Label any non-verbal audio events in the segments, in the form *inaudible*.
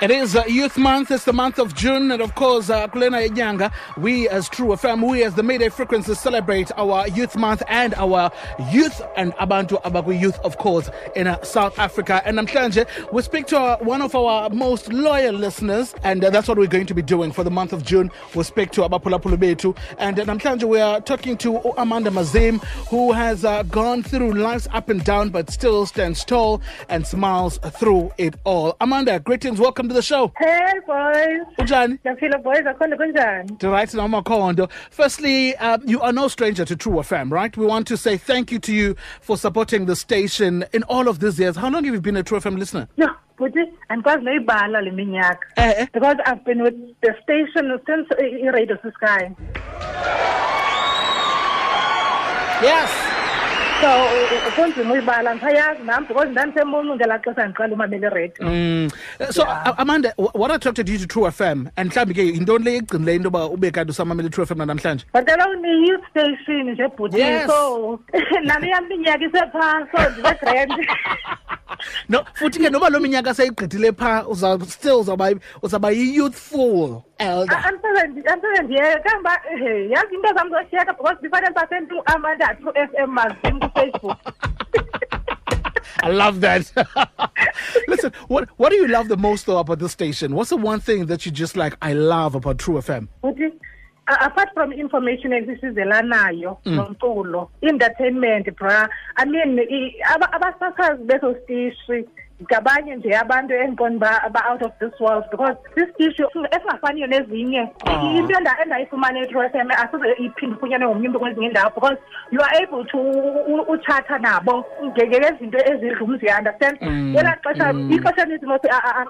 It is uh, Youth Month. It's the month of June. And of course, uh, Kulena Inyanga, we as True FM, we as the Midday Frequency celebrate our Youth Month and our youth and Abantu Abaku youth, of course, in uh, South Africa. And I'm Namhlanje, we speak to uh, one of our most loyal listeners, and uh, that's what we're going to be doing for the month of June. We'll speak to Abapula Pulubetu. And uh, Namhlanje, we are talking to Amanda Mazim, who has uh, gone through life's up and down, but still stands tall and smiles through it all. Amanda, greetings. Welcome to the show. Hey boys, Unjani? ngiyaphila boys akhona kunjani? Right now, Makondo. Firstly, um, you are no stranger to True FM, right? We want to say thank you to you for supporting the station in all of these years. How long have you been a True FM listener? Yo, buti andikwazi noyibala le minyaka. Eh, eh. Because I've been with the station since uh, i-Radio Sky. Yes. So kunzima uyibala ngisayazi nami because ndandisembona ngelaa xesha ndiqala umamela iredio. Mm. So, Amanda, what attracted you to True FM? And mhlawumbi ke yintoni le igcinileyo into yoba ube kanti usamamele True FM namhlanje? Bhatala une-youth station nje bhuti. Yes. So *laughs* nale yam minyaka isephaa so ndibe-grand. *laughs* No, futhi ke noba lo minyaka seyigqithile phaa still uzawuba yi-youthful elder. andiseze ndiyeka kamba yazi into zam zoshiyeka because ndifanele pasent uamanda true f m mazim kufacebook *laughs* I love that. *laughs* Listen, what what do you love the most though about this station? What's the one thing that you just like I love about True FM? futhi a- apart from information esisizelanayo mm. nomculo entertainment bra i mean abasasazi beso stishi ngabanye nje abantu endiqonda uba ba-out of this world because sisitishi esingafaniyo nezinye Ah. into enda- endayifumana e-True FM asoze iphinde ifunyanwe ngomnye umntu kwezinye iindawo because you are able to u- u- utshata nabo nge- ngezinto ezidlumzi you understand Mm, ngelaa xesha mm. ixesha mos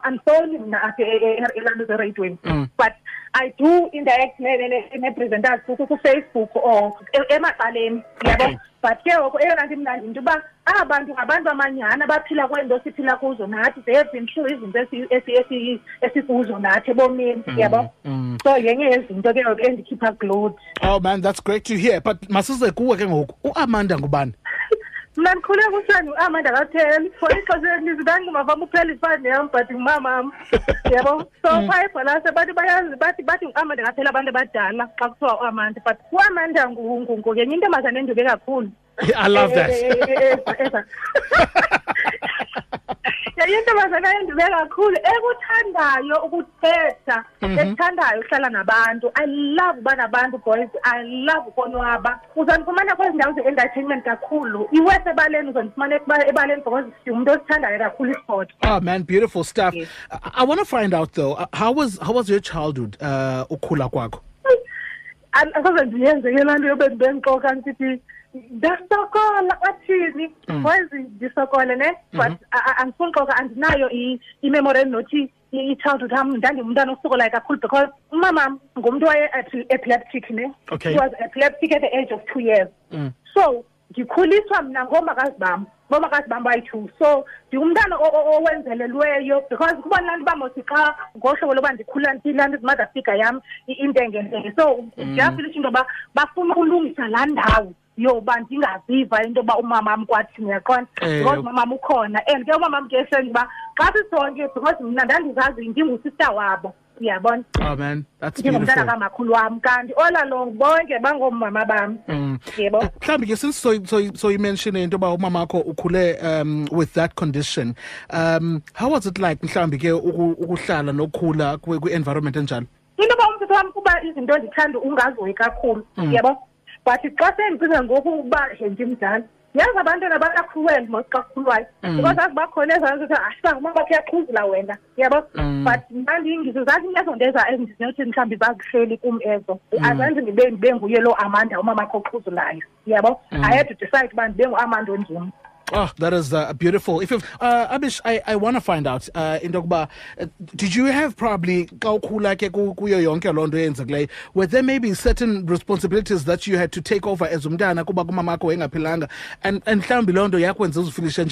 andifowuni mna apha e- e- e- elantuza ereyidweni Mm. but I do interact ne- ne- ne- ne-presenters ku- ku- ku-Facebook or e- emaqaleni yabo Okay. but ke ngoku eyona nto imnandi yinto uba aba bantu ngabantu amanyhana baphila kweento siphila kuzo nathi they have been through izinto esi- esi- esi- esikuzo nathi ebomini yabo mm. so yenye yezinto ke ngoku endikhipha kulot Oh man, that's great to hear. But masize kuwe ke ngoku. UAmanda ngubani? Mna ndikhule kusani uamanda katheli for ixesha elininzi ndandingumavam uphela ifani yam but ngumamam yabo so phaa ebhalase bathi bayazi bathi bathi nguamanda kaphela abantu abadala xa kuthiwa uamanda but uamanda yenye intombazane enduke kakhulu I love Eh, eh, that. Intombazane enduke kakhulu ekuthandayo ukuthetha Mhm. ekuthandayo ukuhlala nabantu i love uba nabantu boys i love ukonwaba uzandifumana kwezi ndawo ze-entertainment kakhulu iwes ebaleni uzandifumana ebaleni because ndingumntu osithandayo kakhulu isport Oh man, beautiful stuff. Yes. I, I want to find out though, uh, how was how was your childhood? Uh, ukhula kwakho. Asoze ndiyenzeke laa nto yobe ndibendixoka ndisithi ndasokola athini? Boys ndisokole ne? But a- a- andifuni xoka andinayo i- imemori endinothi i- i-childhood am ndandingumntwana osokolayo kakhulu because umamam ngumntu waye-epileptic ne? Okay. he was epileptic at the age of two years. Mm. so ndikhuliswa mna ngoomakazi bam ngoomakazi bam bayi-two so ndingumntana o- o- owenzelelweyo because kubona laa nto uba mosi xa ngohlobo loba ndikhula ndilaa nto izimother figure yam i- intengentenge so ndiyafilisha into yoba bafuna ukulungisa laa ndawo yoba ndingaziva into yoba umamam kwathini uyaqonda? Eh, because umamam ukhona. And ke umamam ke esenza uba xa sisonke because mna ndandizazi ndingusista wabo. Uyabona Oh man, that's ndingumntana beautiful. kamakhulu wam kanti all along bonke bangoomama bam Mm. yebo. Mhlawumbi ke since so so so you mentioned into about umama wakho ukhule um with that condition um how was it like mhlawumbi ke uku- ukuhlala nokukhula kwi kwi- environment enjalo? Into yoba umthetho wam kuba izinto ndithanda ungazihoyi kakhulu yabo? But xa sendicinga ngoku ukuba he ndimdala yazi abantwana bakakhruwele mos kakhuluwayo mm. because azibakhona ezanzi ukuthi asibanguma bakho yaqhuzula wena. Yabo? Mm. But mandiyingizo zazinezo nto eza endinothi mhlawumbi zazihleli kum ezo. Mm. Azanzi ndibe nguye lo amanda umamakho oqhuzulayo yabo? I had to decide uba ndibe nguamanda onzumi Oh, that is uh, beautiful. If you've, uh, Abish, I, I want to find out uh, into yokuba uh, did you have probably were there maybe certain responsibilities that you had to take over as umntana kuba kumamakho wayengaphilanga and and mhlawumbi loo nto yakwenza uzifilishe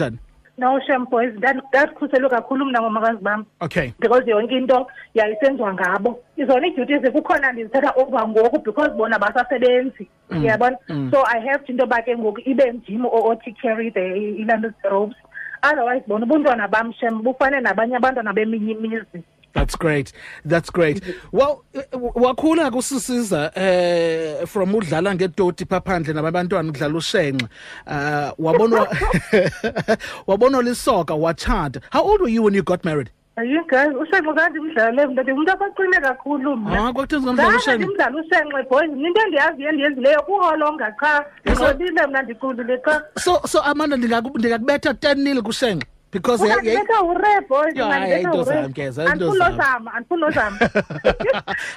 no shem boys Ndandi- ndandikhuselwe kakhulu mna ngomakazi bam Okay. because yonke into yayisenziwa ngabo izona ii-duties kukhona ndizithatha over ngoku because bona basasebenzi uyabona so i have to into yoba ke ngoku ibe ndim o- othi carry the ilaa nto ropes otherwise bona ubuntwana bam shem bufane nabanye abantwana beminye imizi That's great. That's great. Well, eh, wakhula kusisiza eh from udlala ngetoti paphandle nabantwana udlala ushenxe. Uh wabona *laughs* wabona lisoka wachata. How old were you when you got married? ayi guys ushenxe zandimdlale mntu ndingumntu abaqine kakhulu mna Ah, kwakuthiwa ngomdlalo ushenxe. ndimdlala ushenxe boys into endiyaziyo endiyenzileyo kuholonga sir. ndinqobile mna ndiqulile qha So so Amanda ndingaku- ndingakubetha 10 nil kushenxe because ungandibetha ure boys Yeah, ungandibetha into zam, ke, zam, andifuni zam. nozama andifuni nozama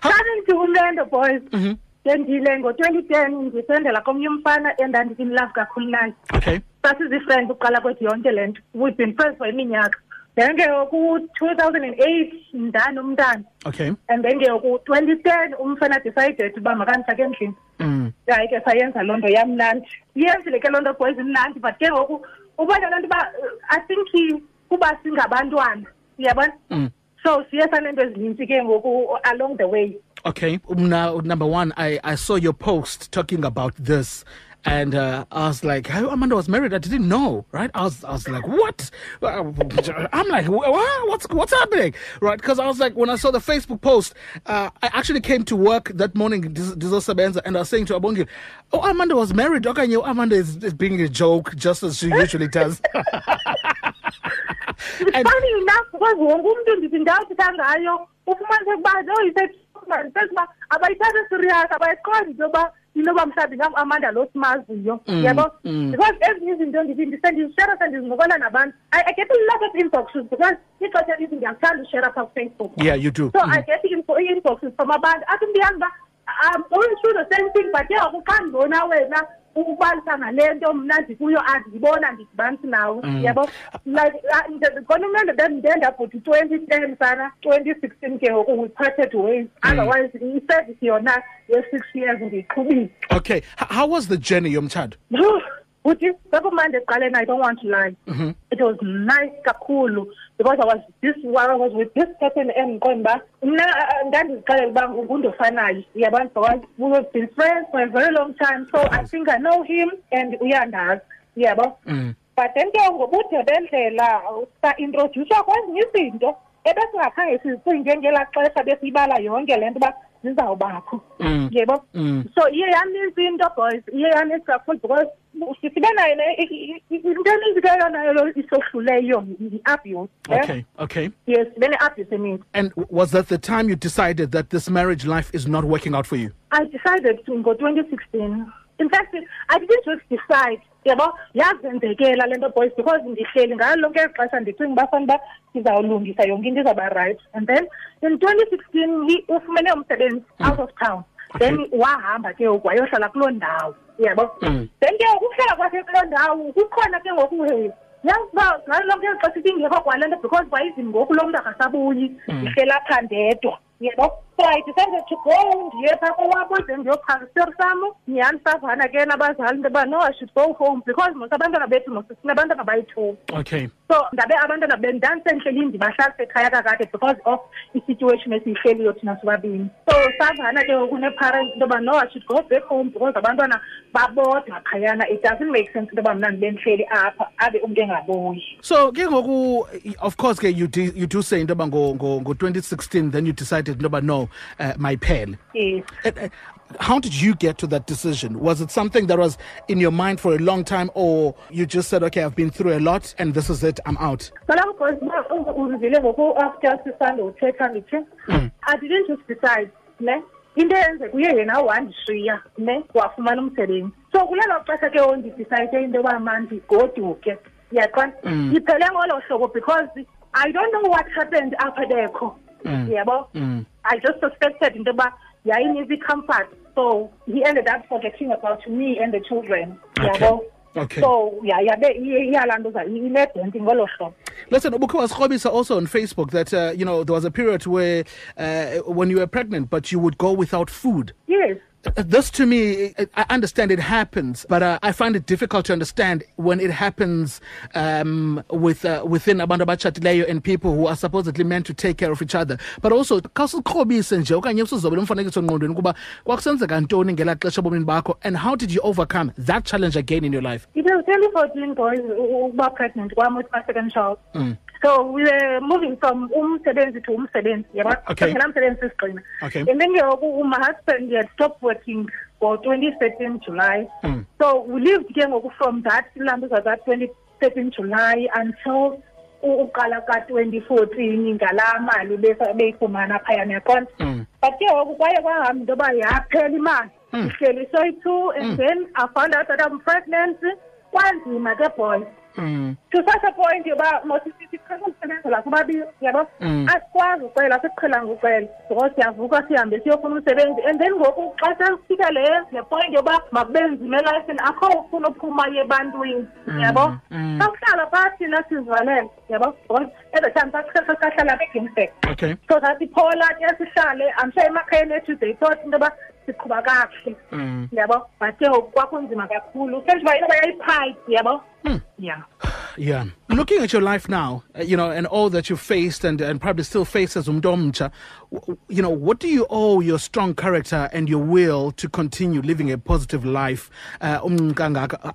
xana *laughs* ndiwumendo boys ndendile ngo-twenty ten ndisendela komnye umfana endandikin love kakhulu naye okay. sasizifriend ukuqala kwethu yonke le nto we've been friends for iminyaka then ke ku-two thousand and eight ndanomntana Okay. and then ke ku-twenty ten umfana decided uba makandifake endlini hayi ke sayenza loo nto yamnandi iyenzile ke loo nto boys imnandi but ke ngoku ubona loo nto uba uh, i think kuba singabantwana uyabona Mm. so siye sanento ezininzi ke ngoku along the way Okay. Now, number one, I, I saw your post talking about this. And uh, I was like, how Amanda was married? I didn't know, right? I was, I was like, what? I'm like, "Wha- what's what's happening, right? Because I was like, when I saw the Facebook post, uh, I actually came to work that morning, Sabenza, and I was saying to Abongi, oh, Amanda was married. Okay, you Amanda is, is being a joke, just as she usually does. *laughs* And- funny enough because wonke umntu ndithi ndawuthetha ngayo ufumaniseke uba no isekuba abayithatha serious abayiqondi into yoba inoba mhlawumbi ngam amanda lo simaziyo mm, yabo? mm. because ezinye izinto ndithi sendizincokola nabantu. I, get a lot of inboxes because ixesha elithi ndiyakuthanda ushera phaa kufacebook. Yeah, you do. so i mm. get info- i-inboxes from abantu. Athi ndiyazi uba i'm going through the same thing but ke ngoku xa ndibona wena ukubalisa ngale nto mna ndikuyo andiyibona ndidibanisi nawe. Mm. Yabo? Like ah, khona umntu twenty ten sana twenty sixteen ke ngoku we parted ways otherwise iservice yona ye-six years ndiyiqhubile. Okay. How was the journey, Yomchad? *laughs* Uthi bekumandi ekuqaleni I don't want to lie. It was nice kakhulu because I was this I was with this person endiqonda uba mna uh, ndandizixelela uba ngundofanayo. Uyabona because we have been friends for a very long time so I think I know him and uyandazi. Uyabo Mm. but then ke ngobude bendlela sa-introducewa kwezinye izinto ebesingakhange sizicinge ngelaa xesha besiyibala yonke le nto uba zizawubakho. Mm. yebo Mm. so iye yanintsi into boys. Iye yanintsi kakhulu because Eh, eh, eh, isohluleyo yi-abuse eh? Okay. Okay. yes sibe ne-abuse eninzi And was that the time you decided that this marriage life is not working out for you? I decided to ngo-twenty sixteen in fact I didn't just decide yabo yazenzekela le nto boys because ndihleli ngalo lonke eli xesha ndicinga uba fana uba sizawulungisa yonke into izawuba right and then in twenty sixteen ufumene umsebenzi hmm. out of town then wahamba ke ngoku wayohlala kuloo ndawo yabo Mm. then ke ngoku ukuhlala kwakhe kuloo ndawo kukhona ke ngoku he yazi uba ngalo lonke eli xesha ibingekho kwale nto because kwayizini ngoku lo mntu akasabuyi ndihleli apha ndedwa yebo so i decided to go ndiye phaa kowabo then ndiyochaza istori sam ke nabazali into yoba no i should go home because mos abantwana bethu mos sinabantwana bayi-two Okay. so ndabe abantwana bendandisendihleli ndibahlalisa ekhaya kakade because of isituation esiyihleliyo thina sobabini so savana ke ngoku ne-parents into yoba no i should go back home because abantwana babodwa phayana it doesn't make sense into yoba mna ndibe ndihleli apha abe umntu engabuyi So, ke ngoku, of course, ke you do, you do say into ngo ngo ngo 2016. Then you decided into no, uh, my pen. yes Uh, uh, How did you get to that decision? Was it something that was in your mind for a long time, or you just said, "Okay, I've been through a lot, and this is it. I'm out." kaloku because uba uzivile ngoku after sisanda uthetha ndithi i didn't just decide ne into eyenzeka uye yena wandishiya ne wafumana umsebenzi so kulelo xesha ke ondidicide into yoba mandigoduke yaqona iphele ngolo hlobo because i don't know what happened apha bekho yabo Mm. I just suspected into yoba yayinika i-comfort so he ended up forgetting about me and the children. Yabo Okay. so yabe iye- iyalantuza inedenti ngolo hlobo Listen, Obuko was also on Facebook that uh, you know there was a period where uh, when you were pregnant, but you would go without food. yes This to me, I- understand it happens, but uh, I find it difficult to understand when it happens um, with uh, within abantu abatshatileyo and people who are supposedly meant to take care of each other. But also, xa usiqhobise nje okanye usizobele umfanekiso ngqondweni ukuba kwakusenzeka ntoni ngelaa xesha ebomini bakho and how did you overcome that challenge again in your life? It was 2014 boys ukuba pregnant kwami with my second child. So we were moving from umsebenzi to umsebenzi. Yabo. Okay. Phela umsebenzi sisigcina. Okay. And then ngoku my husband he had stopped working for 2013 July. So we lived ke ngoku from that silambiza that 2013 July until uqala ka 2014 ngalaa mali beyifumana phayana yaqonda. But ke ngoku kwaye kwahamba into yoba yaphela imali. Ihleli soyi-two and then I found out that I'm pregnant. Kwanzima ke boy. Mm. to such a point yoba mosithi siqhela ukusebenzela kubabili yabo Mm. asikwazi ucela siqhelanga ucela because siyavuka sihambe siyofuna umsebenzi and then ngoku xa sesifika le le point yoba makube nzima elayifini akho ufuna uphuma ebantwini yabo mm. sakuhlala phaa thina sizivalele yabo because at the time sahlala beginsek Okay. so sathi phola ke sihlale i'm sure emakhayeni ethu they thought into yoba siqhuba kakuhle Mm. yabo but ke ngoku kwakunzima kakhulu senjengoba into yoba yabo yeah Yeah. Looking at your life now, uh, you know, and all that you faced and, and probably still face as umdomcha, you know, what do you owe your strong character and your will to continue living a positive life? Uh,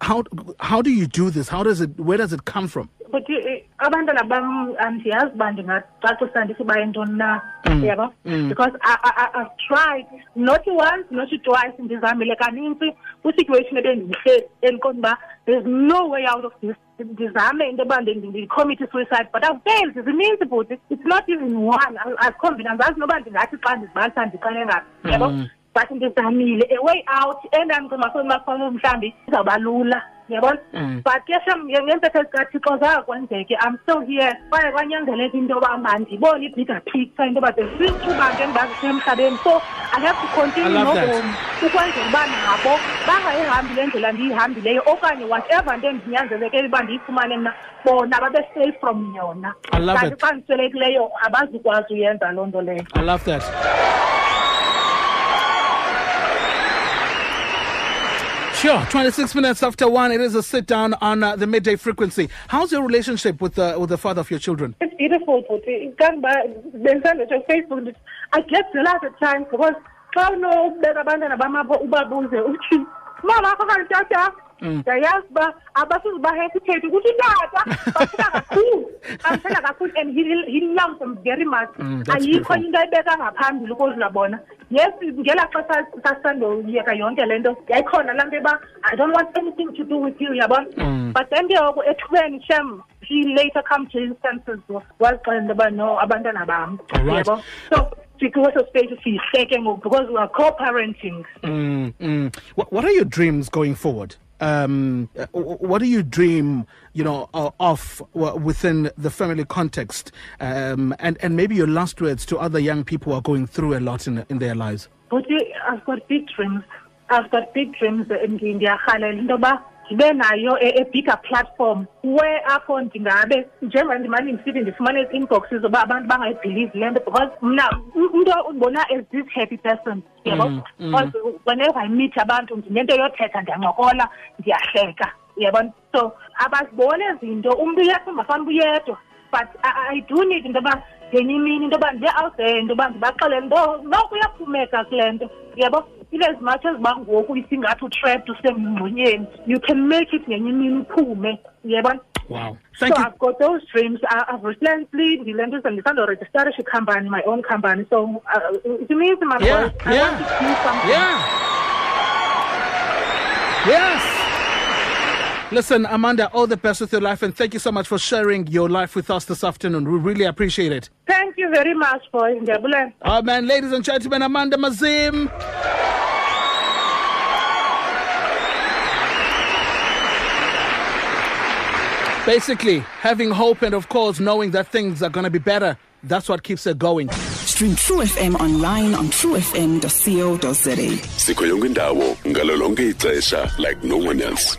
how, how do you do this? How does it, where does it come from? futhi eh, abantwana bam um, andiyazi uba ndingacacisa ndithi uba yintoni na mm. yabo mm. because I, I, I, i've tried not once not twice ndizamile kanintsi kwisituation ebendihleli endiqonda uba there's no way out of this. Ndizame into yoba ndicommit suicide but i've failed zininzi bhuti it's not even one azikhombi andazi noba ndingathi xa ndizibalisa ndiqale ngaphi yabo mm. but ndizamile. A way out endandicinga semafanele mhlawumbi izawuba lula Ah. yabona but ke shem ngeempetho zikathixo zakwenzeke i'm still here. Kwaye kwanyanzeleka into yoba mandibone i-bigger picture into yoba zesithuba ke endibazisemhlabeni so i have to continue I love that. nobomi ukwenzela uba nabo bangayihambi le ndlela ndiyihambileyo okanye whatever nto endinyanzeleke uba ndiyifumane mna bona babe safe from yona. Kanti xa ndiswelekileyo abazukwazi uyenza loo nto leyo. I love that. Sure, 26 minutes after one, it is a sit down on uh, the midday frequency. How's your relationship with the, with the father of your children? It's beautiful futhi kanti bensandetsho Facebook ndithi I get jealous at times because xa unobeka abantwana bamapho ubabuze uthi mama akho kanti tata ndiyayazi uba abasuze bahesitate ukuthi tata bafuna kakhulu bamthanda kakhulu and he, loves them very much. Mm, ayikho into ayibeka ngaphambili ukodlula bona. Yes ngelaa xesha sasisandoyeka yonke le nto. Yayikhona laa nto yoba i don't want anything to do with you yabona but then ke ngoku ethubeni shem he later come to his senses wazixela into yoba no abantwana bam. Yabo. So sikweso siyihleke ngoku because we are co-parenting. Mm, mm. What, what are your dreams going forward? Um, what do you dream, you know, of within the family context? Um, and, and maybe your last words to other young people who are going through a lot in, in their lives. but i've got big dreams i've got big dreams Ndi- ndiyarhalela into yoba ndibe nayo a, a bigger platform. Where apho ndingabe njengoba ndimane ndisithi ndifumane ii-inboxes zoba abantu bangayibhelieve le nto because mna u- umntu undibona as this happy person yabo because whenever i meet abantu ndinento yothetha ndiyancokola ndiyahleka yabona so abaziboni ezinto umntu uyedwa ungafani uyedwa but I, I do need into yoba ngenye imini into yoba ndibe out there into yoba ndibaxelele nto noku uyaphumeka kule nto yabo in as much as uba ngoku isingathi utrapped usemngxunyeni you can make it ngenye imini uphume yabona Wow. so Thank you. I've got those dreams. I, I've recently ndile nto ndisandorejistara company, my own company. So uh, it means my Yeah, voice. I yeah. want to do something. Yeah. Yes. Listen, Amanda, all the best with your life, and thank you so much for sharing your life with us this afternoon. We really appreciate it. Thank you very much, boys. Ndiyabulela. Oh man, ladies and gentlemen, Amanda Mazim. Basically, having hope and of course knowing that things are going to be better. That's what keeps it going. Stream True FM online on truefm.co.za. sikho yonke indawo ngalo lonke ixesha like no one else